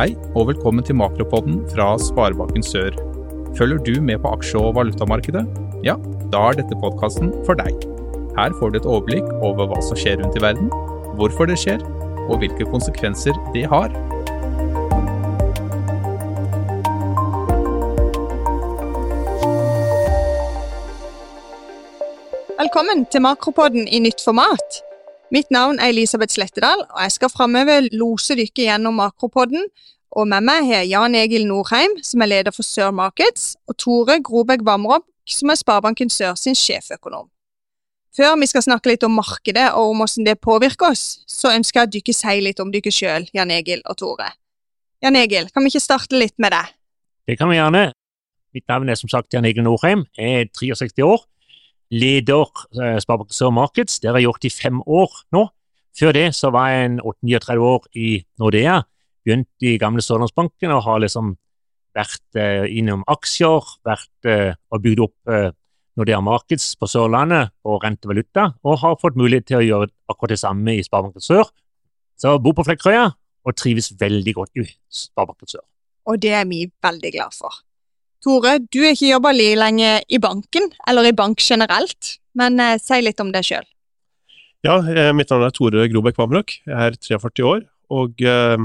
Hei, og velkommen til Makropodden fra Sparebanken Sør. Følger du med på aksje- og valutamarkedet? Ja, da er dette podkasten for deg. Her får du et overblikk over hva som skjer rundt i verden, hvorfor det skjer, og hvilke konsekvenser det har. Velkommen til Makropodden i nytt format. Mitt navn er Elisabeth Slettedal, og jeg skal framover lose dere gjennom Makropodden. Og med meg har Jan Egil Norheim, som er leder for Sør Markets, og Tore Grobæk Vamrob, som er Sparebanken Sør sin sjeføkonom. Før vi skal snakke litt om markedet og om hvordan det påvirker oss, så ønsker jeg at dere sier litt om dere sjøl, Jan Egil og Tore. Jan Egil, kan vi ikke starte litt med deg? Det kan vi gjerne. Mitt navn er som sagt Jan Egil Norheim. Jeg er 63 år. Leder Sparebank Sparebanken Sør Markets. Det har jeg gjort i fem år nå. Før det så var jeg en 39 år i Nordea. Begynte i gamle Sørlandsbanken og har liksom vært eh, innom aksjer, vært eh, og bygd opp eh, Nordea Markets på Sørlandet og rentevaluta, og har fått mulighet til å gjøre akkurat det samme i Sparebanken Sør. Så jeg bor på Flekkerøya og trives veldig godt i Sparebanken Sør. Og det er vi veldig glad for. Tore, du har ikke jobba like lenge i banken, eller i bank generelt, men eh, si litt om deg sjøl. Ja, eh, mitt navn er Tore Grobæk Vamrøk. Jeg er 43 år og eh,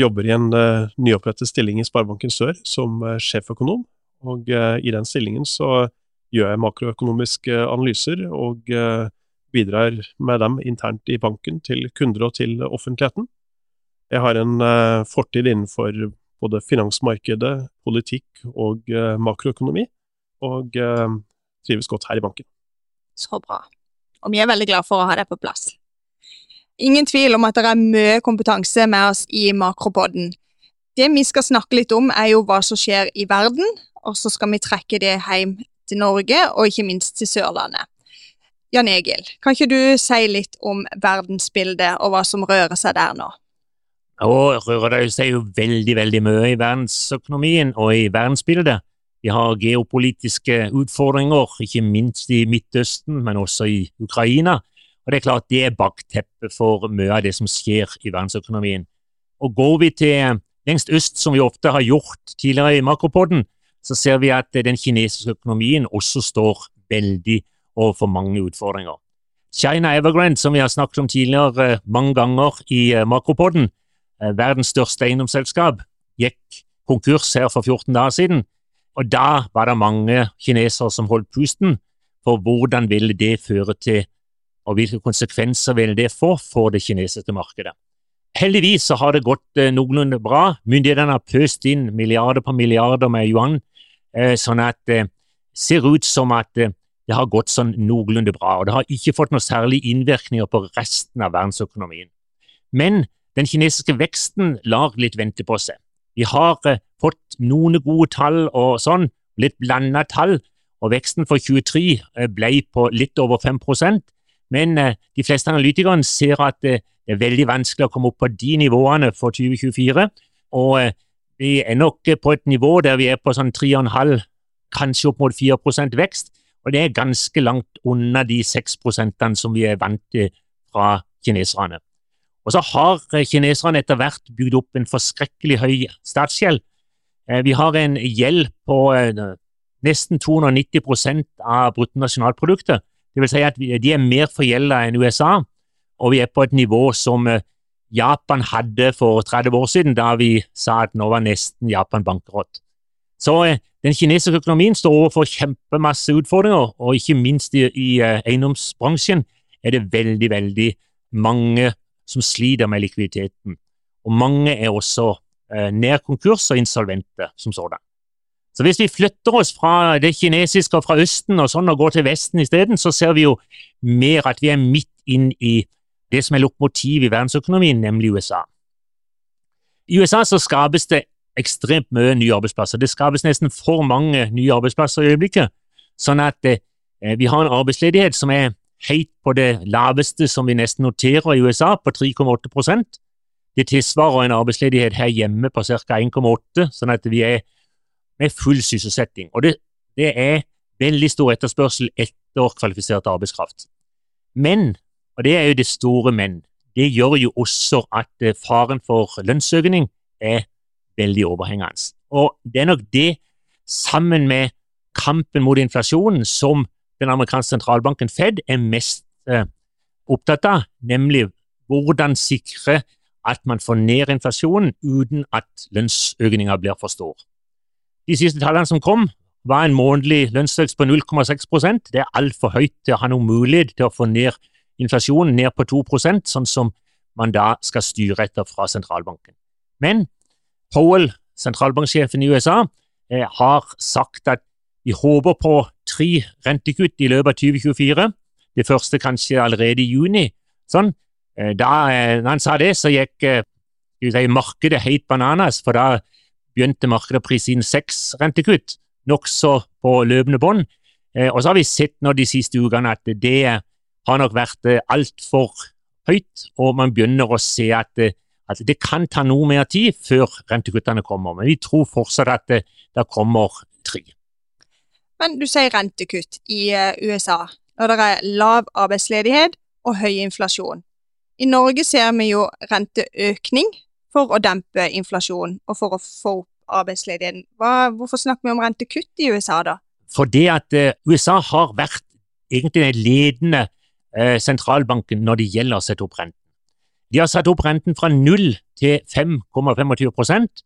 jobber i en eh, nyopprettet stilling i Sparebanken Sør som eh, sjeføkonom. Og eh, i den stillingen så gjør jeg makroøkonomiske analyser og bidrar med dem internt i banken til kunder og til offentligheten. Jeg har en fortid innenfor både finansmarkedet, politikk og makroøkonomi, og trives godt her i banken. Så bra. Og vi er veldig glad for å ha deg på plass. Ingen tvil om at det er mye kompetanse med oss i Makropodden. Det vi skal snakke litt om, er jo hva som skjer i verden, og så skal vi trekke det hjem til Norge, og ikke minst til Sørlandet. Jan Egil, kan ikke du si litt om verdensbildet og hva som rører seg der nå? Nå rører seg jo veldig, veldig mye i verdensøkonomien og i verdensbildet. Vi har geopolitiske utfordringer, ikke minst i Midtøsten, men også i Ukraina. Og Det er klart det er bakteppet for mye av det som skjer i verdensøkonomien. Og Går vi til lengst øst, som vi ofte har gjort tidligere i Makropodden, så ser vi at den kinesiske økonomien også står veldig overfor mange utfordringer. China Evergrande, som vi har snakket om tidligere mange ganger i Makropodden, verdens største eiendomsselskap, gikk konkurs her for 14 dager siden. Og da var det mange kinesere som holdt pusten for hvordan ville det føre til og hvilke konsekvenser vil det få for det kinesiske markedet. Heldigvis så har det gått eh, noenlunde bra. Myndighetene har pøst inn milliarder på milliarder med yuan, eh, sånn at det eh, ser ut som at eh, det har gått sånn noenlunde bra. og Det har ikke fått noen særlige innvirkninger på resten av verdensøkonomien. Men den kinesiske veksten lar litt vente på seg. Vi har eh, fått noen gode tall og sånn, litt blanda tall, og veksten for 23 eh, ble på litt over 5% men eh, de fleste analytikerne ser at det er veldig vanskelig å komme opp på de nivåene for 2024. Og vi er nok på et nivå der vi er på sånn 3,5, kanskje opp mot 4% vekst. Og det er ganske langt unna de 6% som vi er vant til fra kineserne. Og så har kineserne etter hvert bygd opp en forskrekkelig høy statsgjeld. Vi har en gjeld på nesten 290% av bruttonasjonalproduktet. Vil si at de er mer forgjelda enn USA, og vi er på et nivå som eh, Japan hadde for 30 år siden, da vi sa at nå var nesten Japan bankerott. Så eh, den kinesiske økonomien står overfor kjempemasse utfordringer, og ikke minst i, i eiendomsbransjen er det veldig, veldig mange som sliter med likviditeten. Og mange er også eh, nær konkurs og insolvente som sådan. Så hvis vi flytter oss fra det kinesiske og fra Østen og sånn og går til Vesten isteden, så ser vi jo mer at vi er midt inn i det som er lokomotiv i verdensøkonomien, nemlig USA. I USA så skapes det ekstremt mye nye arbeidsplasser. Det skapes nesten for mange nye arbeidsplasser i øyeblikket, sånn at eh, vi har en arbeidsledighet som er helt på det laveste som vi nesten noterer i USA, på 3,8% Det tilsvarer en arbeidsledighet her hjemme på ca. 1,8 sånn at vi er med full sysselsetting. Og det, det er veldig stor etterspørsel etter kvalifisert arbeidskraft. Men, og det er jo det store men, det gjør jo også at eh, faren for lønnsøkning er veldig overhengende. Og det er nok det, sammen med kampen mot inflasjonen, som den amerikanske sentralbanken Fed er mest eh, opptatt av, nemlig hvordan sikre at man får ned inflasjonen uten at lønnsøkninga blir for stor. De siste tallene som kom, var en månedlig lønnsvekst på 0,6% Det er altfor høyt til å ha noen mulighet til å få ned inflasjonen ned på 2% sånn som man da skal styre etter fra sentralbanken. Men Powell, sentralbanksjefen i USA, eh, har sagt at vi håper på tre rentekutt i løpet av 2024. Det første kanskje allerede i juni. Sånn. Eh, da eh, han sa det, så gikk det si, markedet helt bananas, for da begynte markedet å prise inn seks rentekutt, nokså på løpende bånd. Og så har vi sett nå de siste ukene at det har nok vært altfor høyt, og man begynner å se at, at, det kan ta noe mer tid før rentekuttene kommer. Men vi tror fortsatt at det, det kommer. Men du sier rentekutt i USA, når det er lav arbeidsledighet og høy inflasjon. I Norge ser vi jo renteøkning for å dempe inflasjon og for å få opp arbeidsledigheten. Hva, hvorfor snakker vi om rentekutt i USA da? Fordi at uh, USA har vært egentlig den ledende uh, sentralbanken når det gjelder å sette opp renten. De har satt opp renten fra 0 til 5,25%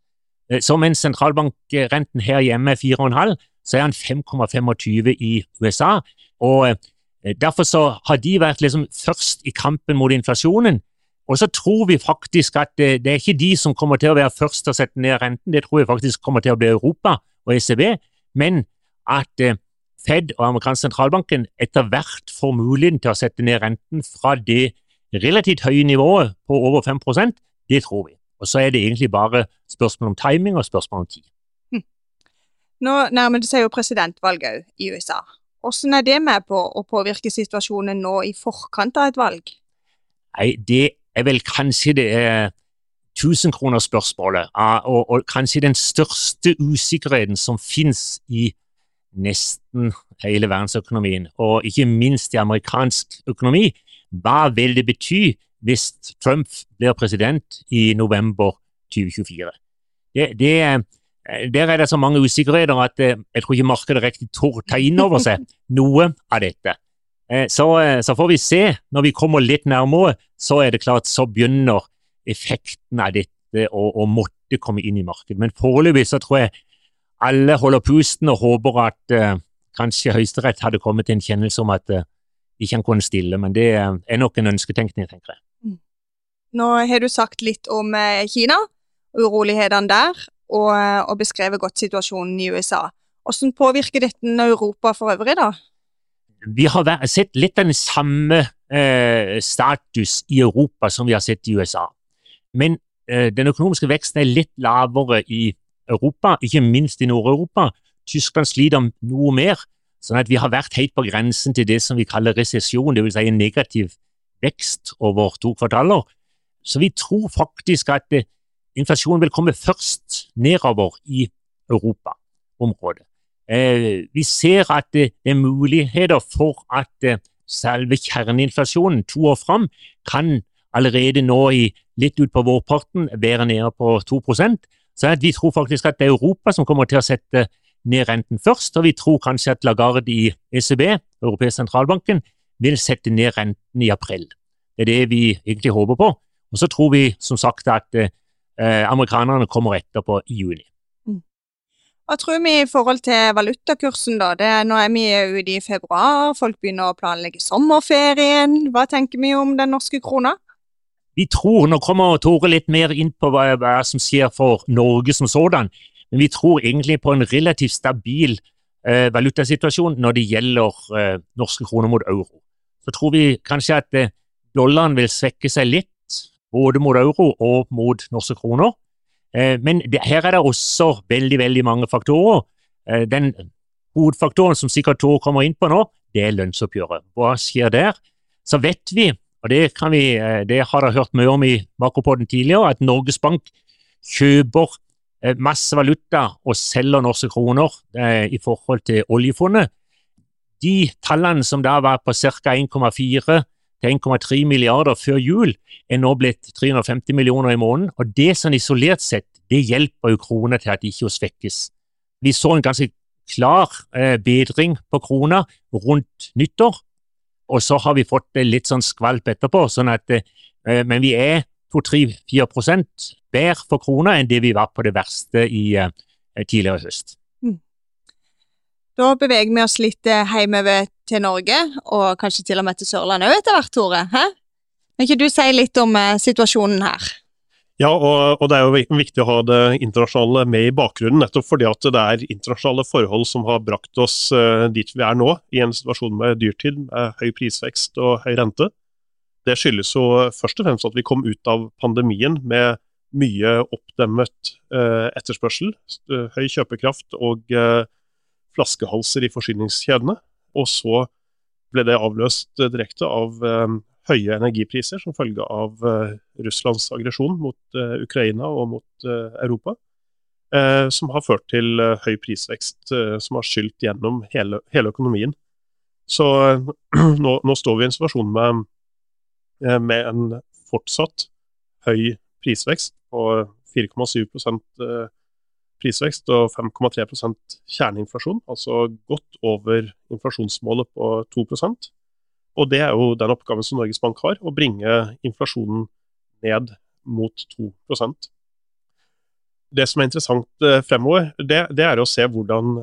som en sentralbankrenten her hjemme er 4,5 så er han 5,25 i USA. Og Eh, derfor så har de vært liksom først i kampen mot inflasjonen. Og så tror vi faktisk at det, det, er ikke de som kommer til å være først til å sette ned renten, det tror vi faktisk kommer til å bli Europa og ECB, men at eh, Fed og amerikansk sentralbanken etter hvert får muligheten til å sette ned renten fra det relativt høye nivået på over 5% det tror vi. Og så er det egentlig bare spørsmål om timing og spørsmål om tid. Nå nærmer det seg jo presidentvalget i USA. Hvordan er det med på å påvirke situasjonen nå i forkant av et valg? Nei, Det er vel kanskje det eh, tusenkronersspørsmålet, og, og kanskje den største usikkerheten som finnes i nesten hele verdensøkonomien, og ikke minst i amerikansk økonomi. Hva vil det bety hvis Trump blir president i november 2024? Det, det, der er det så mange usikkerheter at eh, jeg tror ikke markedet riktig tør ta inn over seg noe av dette. Eh, så, så, får vi se. Når vi kommer litt nærmere, så er det klart så begynner effekten av dette å, å måtte komme inn i markedet. Men foreløpig så tror jeg alle holder pusten og håper at uh, kanskje Høyesterett hadde kommet til en kjennelse om at uh, ikke kunne stille, men det er nok en ønsketenkning, tenker jeg. Mm. Nå har du sagt litt om Kina, urolighetene der, og, og beskrevet godt situasjonen i USA. Hvordan påvirker dette Europa for øvrig, da? Vi har sett litt den samme eh, status i Europa som vi har sett i USA. Men eh, den økonomiske veksten er litt lavere i Europa, ikke minst i Nord-Europa. Tyskland sliter noe mer, sånn at vi har vært helt på grensen til det som vi kaller resesjon, dvs. Si en negativ vekst over to kvartaler. Så vi tror faktisk at det, inflasjonen vil komme først nedover i Europaområdet. Eh, vi ser at det er muligheter for at eh, selve kjerneinflasjonen to år fram kan allerede nå i litt utpå vårparten være nede på 2% Så vi tror faktisk at det er Europa som kommer til å sette ned renten først, og vi tror kanskje at Lagarde i ECB, Europeisk sentralbanken, vil sette ned renten i april. Det er det vi egentlig håper på. Og så tror vi som sagt at eh, amerikanerne kommer etterpå i juni. Mm. Hva tror vi i forhold til valutakursen, da? Det, nå er vi ute i februar, folk begynner å planlegge sommerferien. Hva tenker vi om den norske krona? Vi tror, nå kommer Tore litt mer inn på hva, hva som skjer for Norge som sådan, men vi tror egentlig på en relativt stabil eh, valutasituasjon når det gjelder eh, norske kroner mot euro. Så tror vi kanskje at eh, dollaren vil svekke seg litt både mot euro og mot norske kroner. Eh, men her er det også veldig veldig mange faktorer. Eh, den hovedfaktoren som sikkert Tor kommer inn på nå, det er lønnsoppgjøret. Hva skjer der? Så vet vi, og det, vi, eh, det har dere hørt mye om i Makropoden tidligere, at Norges Bank kjøper masse valuta og selger norske kroner i forhold til oljefondet. De tallene som da var på ca. 1,4 til 1,3 milliarder før jul, er nå blitt 350 millioner i måneden. Og det sånn isolert sett, det hjelper jo krona til at ikke svekkes. Vi så en ganske klar eh, bedring på krona rundt nyttår, og så har vi fått det litt sånn skvalp etterpå. sånn at, eh, Men vi er 2-3-4 prosent bedre for krona enn det vi var på det verste i eh, tidligere høst. Mm. Da beveger vi oss litt hjemover til Norge, og kanskje til og med til Sørlandet òg etter hvert, Tore. Hæ? Kan ikke du si litt om situasjonen her? Ja, og, og, det er jo viktig å ha det internasjonale med i bakgrunnen, nettopp fordi at det er internasjonale forhold som har brakt oss eh, dit vi er nå, i en situasjon med dyrtid, med høy prisvekst og høy rente. Det skyldes jo først og fremst at vi kom ut av pandemien med mye oppdemmet eh, etterspørsel, uh, høy kjøpekraft og flaskehalser i forsyningskjedene. Og så ble det avløst direkte av høye energipriser som følge av uh, Russlands aggresjon mot Ukraina og mot Europa. som har ført til høy prisvekst, som har skylt gjennom hele, hele økonomien. Så nå, nå, står vi i en situasjon med, med en fortsatt høy prisvekst på 4,7 prisvekst og 5,3% kjerneinflasjon, altså godt over inflasjonsmålet på 2% og det er jo den oppgaven som Norges Bank har, å bringe inflasjonen ned mot 2% Det som er interessant eh, fremover, det, det er å se hvordan,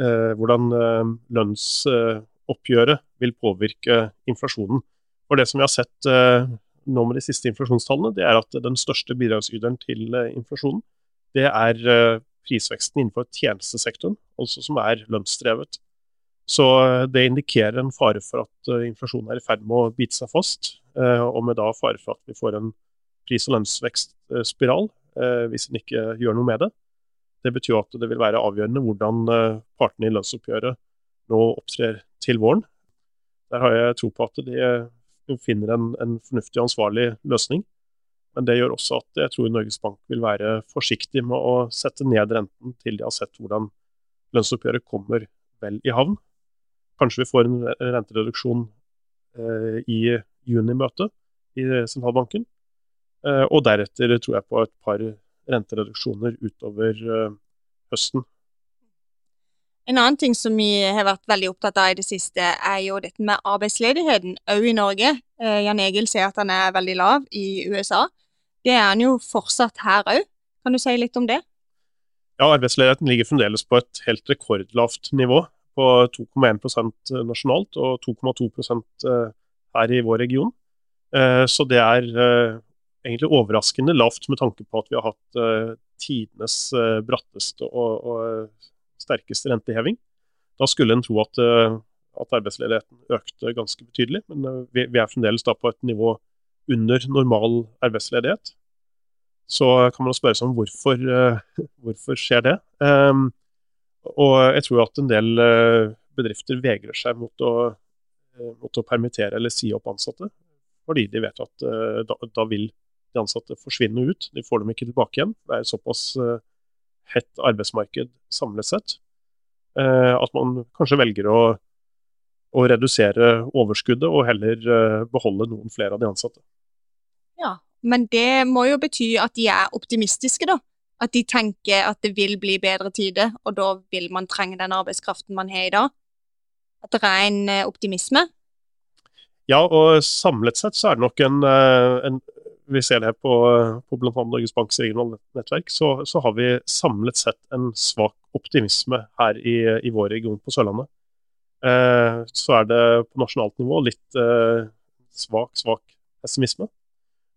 eh, hvordan eh, lønnsoppgjøret vil påvirke inflasjonen. For det som vi har sett eh, nå med de siste inflasjonstallene, det er at den største bidragsyteren til eh, inflasjonen, det er prisveksten innenfor tjenestesektoren, altså som er lønnsdrevet. Så eh, det indikerer en fare for at uh, inflasjonen er i ferd med å bite seg fast, uh, og med da fare for at vi får en pris- og lønnsvekstspiral hvis en ikke gjør noe med det. Det betyr at det vil være avgjørende hvordan partene i lønnsoppgjøret nå opptrer til våren. Der har jeg tro på at de finner en, en fornuftig og ansvarlig løsning. Men det gjør også at jeg tror Norges Bank vil være forsiktig med å sette ned renten til de har sett hvordan lønnsoppgjøret kommer vel i havn. Kanskje vi får en rentereduksjon eh, i junimøtet i sentralbanken. Eh, og deretter tror jeg på et par rentereduksjoner utover eh, høsten. En annen ting som vi har vært veldig opptatt av i det siste, er jo dette med arbeidsledigheten, òg i Norge. Jan Egil sier at den er veldig lav i USA. Det er han jo fortsatt her òg. Kan du si litt om det? Ja, arbeidsledigheten ligger fremdeles på et helt rekordlavt nivå på 2,1% nasjonalt og 2,2 eh, her i vår region. Eh, så det er eh, egentlig overraskende lavt med tanke på at vi har hatt tidenes bratteste og, sterkeste renteheving. Da skulle en tro at arbeidsledigheten økte ganske betydelig, men vi, vi er fremdeles da på et nivå under normal arbeidsledighet. Så kan man spørre seg om hvorfor, hvorfor skjer det. Um, og jeg tror at en del eh, bedrifter vegrer seg mot å, eh, mot å permittere eller si opp ansatte, fordi de vet at eh, da, da, vil de ansatte forsvinne ut. De får dem ikke tilbake igjen. Det er såpass hett arbeidsmarked samlet sett at man kanskje velger å, å redusere overskuddet og heller beholde noen flere av de ansatte. Ja, men det må jo bety at de er optimistiske, da? At de tenker at det vil bli bedre tider, og da vil man trenge den arbeidskraften man har i dag. At det er en eh, optimisme. Ja, og samlet sett så er det nok en, eh, en Vi ser det på, på bl.a. Norges Banks regionale nettverk, så, så, har vi samlet sett en svak optimisme her i, i vår region på Sørlandet. Eh, så er det på nasjonalt nivå litt eh, svak, svak pessimisme.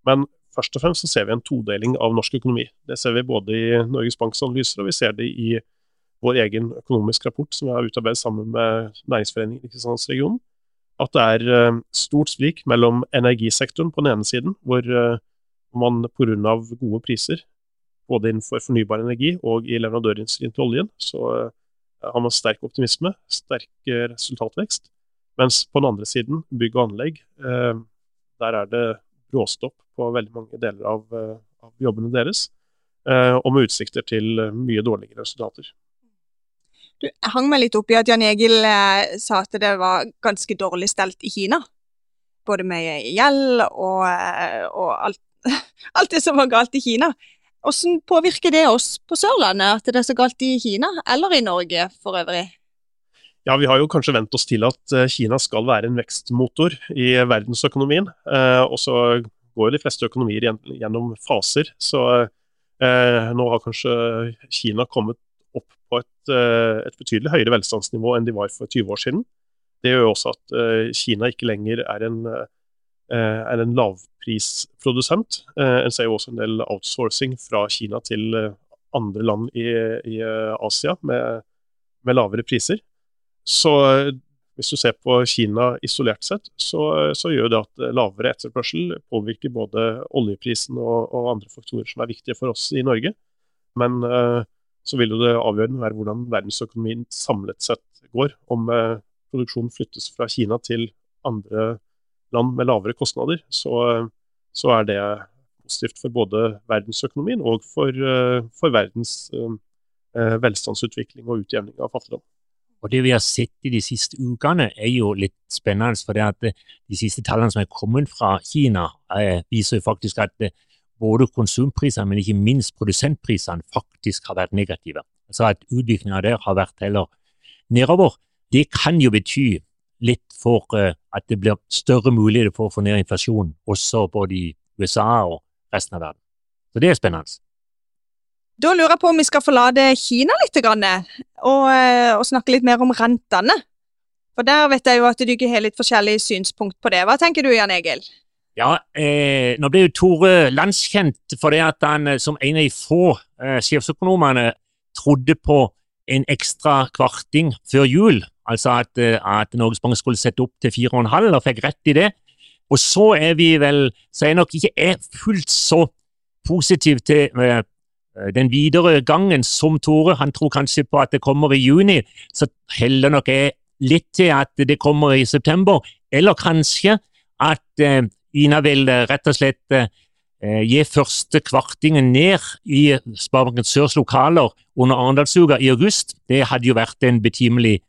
Men først og fremst så ser vi en todeling av norsk økonomi. Det ser vi både i Norges Banks analyser, og vi ser det i vår egen økonomisk rapport som vi har utarbeidet sammen med Næringsforeningen i Kristiansandsregionen. At det er eh, stort sprik mellom energisektoren på den ene siden, hvor man pga. gode priser, både innenfor fornybar energi og i leverandørindustrien til oljen, så eh, har man sterk optimisme, sterk resultatvekst. Mens på den andre siden, bygg og anlegg, der er det råstopp på veldig mange deler av, eh, av jobbene deres, eh, og med utsikter til eh, mye dårligere resultater. Du, jeg hang meg litt opp i at Jan Egil eh, sa at det var ganske dårlig stelt i Kina. Både med gjeld og, og alt, alt, det som var galt i Kina. Hvordan påvirker det oss på Sørlandet, at det er så galt i Kina, eller i Norge for øvrig? Ja, Vi har jo kanskje vent oss til at eh, Kina skal være en vekstmotor i verdensøkonomien. Eh, og så går de fleste økonomier gjennom faser. Så eh, nå har kanskje Kina kommet opp på et, eh, et, betydelig høyere velstandsnivå enn de var for 20 år siden. Det gjør også at eh, Kina ikke lenger er en, eh, er en lavprisprodusent. en ser jo også en del outsourcing fra Kina til andre land i, i Asia med, med lavere priser. Så hvis du ser på Kina isolert sett, så, så gjør det at lavere etterspørsel påvirker både oljeprisen og, og, andre faktorer som er viktige for oss i Norge. Men så vil jo det avgjørende være hvordan verdensøkonomien samlet sett går. Om produksjonen flyttes fra Kina til andre land med lavere kostnader, så, så er det positivt for både verdensøkonomien og for, uh, for verdens velstandsutvikling og utjevning av fattigdom. Og Det vi har sett i de siste ukene, er jo litt spennende. for det at De siste tallene som er kommet fra Kina, eh, viser jo faktisk at eh, både konsumprisene, men ikke minst produsentprisene, faktisk har vært negative. Altså at utviklinga der har vært heller nedover. Det kan jo bety litt for uh, at det blir større muligheter for å få ned inflasjonen, også både i USA og resten av verden. Så det er spennende. Da lurer jeg på om vi skal forlate Kina litt, og, eh, og snakke litt mer om rentene. For der vet jeg jo at du ikke har litt forskjellig synspunkt på det. Hva tenker du, Jan Egil? Ja, eh, nå ble jo Tore landskjent for det at han eh, som en av de få eh, sjefsøkonomene trodde på en ekstra kvarting før jul. Altså at, eh, at Norges Bank skulle sette opp til 4,5, og fikk rett i det. Og så er vi vel, så jeg nok ikke er fullt så positiv til Eh, den videre gangen som Tore. Han tror kanskje på at det kommer i juni, så heller nok jeg litt til at det kommer i september. Eller kanskje at uh, Ina vil uh, rett og slett gi første kvartingen ned i Sparebanken Sørs lokaler under Arendalsuka i august. Det hadde jo vært en betimelig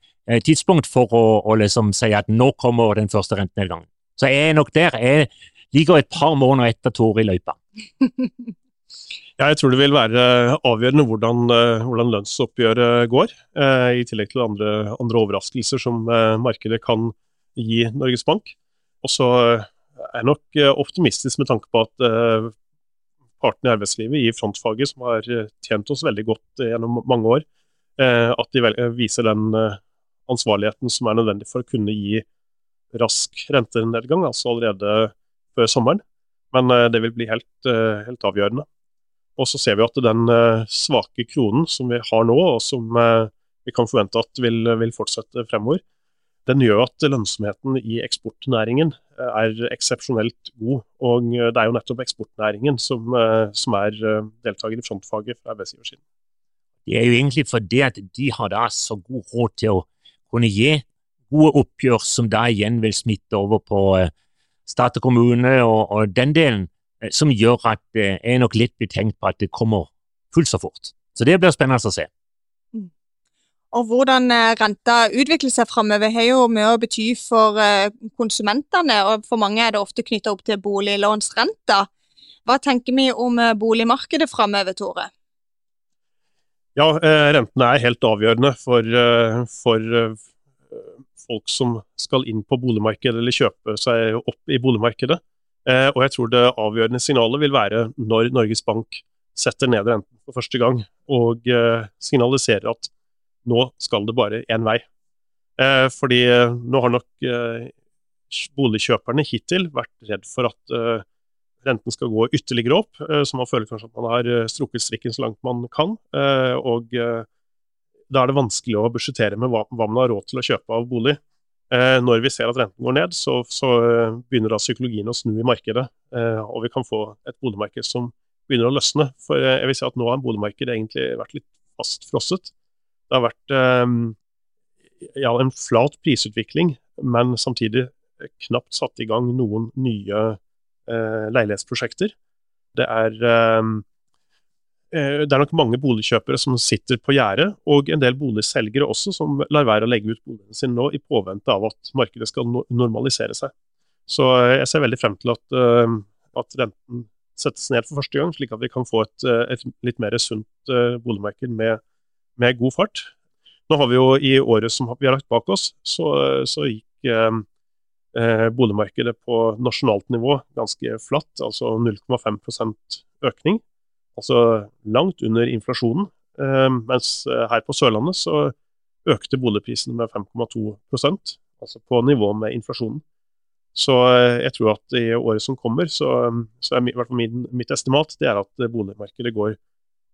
tidspunkt for å, å liksom si at nå kommer den første rentenedgangen. Så jeg er nok der. Jeg ligger et par måneder etter Tore i løypa. Ja, jeg tror det vil være avgjørende hvordan, eh, hvordan lønnsoppgjøret går, eh, i tillegg til andre, andre overraskelser som eh, markedet kan gi Norges Bank. Og så er jeg nok optimistisk med tanke på at partene i arbeidslivet i frontfaget, som har tjent oss veldig godt gjennom mange år, at de viser den ansvarligheten som er nødvendig for å kunne gi rask rentenedgang, altså allerede før sommeren. Men det vil bli helt, helt avgjørende. Og så ser vi at den uh, svake kronen som vi har nå, og som vi kan forvente at vil, vil, fortsette fremover, den gjør at lønnsomheten i eksportnæringen er eksepsjonelt god. Og det er jo nettopp eksportnæringen som, som er deltaker i frontfaget fra arbeidsgiversiden. Det er jo egentlig fordi at de har da så god råd til å kunne gi gode oppgjør som da igjen vil smitte over på stat og kommune og, og den delen. Eh, som gjør at jeg er nok litt betenkt på at det kommer fullt så fort. Så det blir spennende å se. Mm. Og Hvordan eh, renta utvikler seg framover, har jo mye å bety for eh, konsumentene. og For mange er det ofte knytta opp til boliglånsrenta. Hva tenker vi om boligmarkedet framover, Tore? Ja, rentene er helt avgjørende for, for folk som skal inn på boligmarkedet eller kjøpe seg opp i boligmarkedet. Eh, og jeg tror det avgjørende signalet vil være når Norges Bank setter ned renten for første gang og eh, signaliserer at nå skal det bare én vei. Eh, fordi nå har nok boligkjøperne hittil vært redd for at renten skal gå ytterligere opp, så man føler kanskje at man har strukket strikken så langt man kan. Og da er det vanskelig å budsjettere med hva, man har råd til å kjøpe av bolig. Eh, når vi ser at renten går ned, så, så eh, begynner da psykologien å snu i markedet. Eh, og vi kan få et boligmarked som begynner å løsne. For jeg vil si at nå har boligmarkedet egentlig vært litt fast frosset. Det har vært ja, en flat prisutvikling, men samtidig knapt satt i gang noen nye leilighetsprosjekter. Det er Eh, det er nok mange boligkjøpere som sitter på gjerdet, og en del boligselgere også, som lar være å legge ut boligene sine nå i påvente av at markedet skal normalisere seg. Så eh, jeg ser veldig frem til at, eh, at renten settes ned for første gang, slik at vi kan få et, et litt mer sunt boligmarked med, med, god fart. Nå har vi jo I året som vi har lagt bak oss, så, så gikk eh, boligmarkedet på nasjonalt nivå ganske flatt, altså 0,5% økning. Altså langt under inflasjonen. Eh, mens her på Sørlandet så økte boligprisene med 5,2% altså på nivå med inflasjonen. Så eh, jeg tror at i året som kommer, så, så er i hvert fall min, mitt estimat det er at boligmarkedet går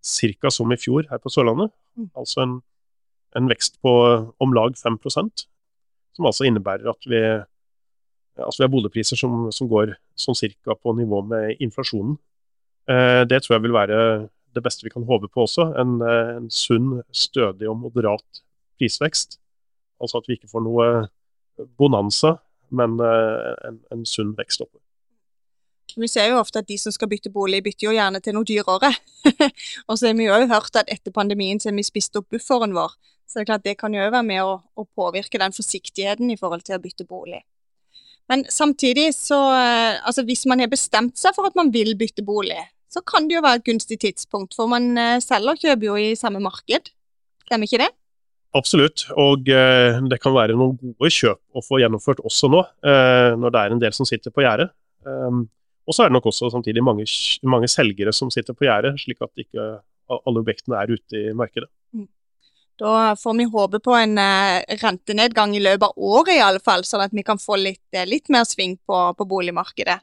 ca. som i fjor her på Sørlandet. Mm. Altså en, en, vekst på om lag 5% som altså innebærer at vi, altså vi har boligpriser som, som går sånn cirka på nivå med inflasjonen. Eh, det tror jeg vil være det beste vi kan håpe på også. En, eh, en sunn, stødig og moderat prisvekst. Altså at vi ikke får noe bonanza, men eh, en, en sunn vekst oppover. Vi ser jo ofte at de som skal bytte bolig, bytter jo gjerne til noe dyrere. og så har vi jo hørt at etter pandemien så har vi spist opp bufferen vår. Så det er klart det kan jo være med å, å, påvirke den forsiktigheten i forhold til å bytte bolig. Men samtidig så eh, altså Hvis man har bestemt seg for at man vil bytte bolig, så kan det jo være et gunstig tidspunkt, for man eh, selger og kjøper jo i samme marked. Stemmer ikke det? Absolutt, og eh, det kan være noen gode kjøp å få gjennomført også nå, eh, når det er en del som sitter på gjerdet. Um, og så er det nok også samtidig mange, mange selgere som sitter på gjerdet, slik at ikke alle objektene er ute i markedet. Da får vi håpe på en eh, rentenedgang i løpet av året i alle fall, sånn at vi kan få litt, eh, litt mer sving på, på boligmarkedet.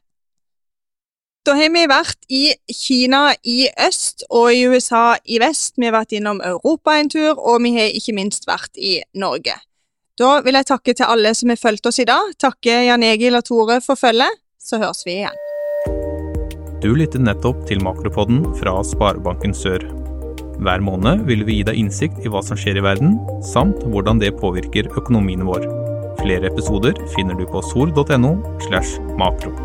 Da har vi vært i Kina i øst og i USA i vest. Vi har vært innom Europa en tur, og vi har ikke minst vært i Norge. Da vil jeg takke til alle som har fulgt oss i dag. Takke Jan Egil og Tore for følget. Så høres vi igjen. Du lytter nettopp til Makropodden fra Sparebanken Sør. Hver måned vil vi gi deg innsikt i hva som skjer i verden, samt hvordan det påvirker økonomien vår. Flere episoder finner du på sol.no slash makro.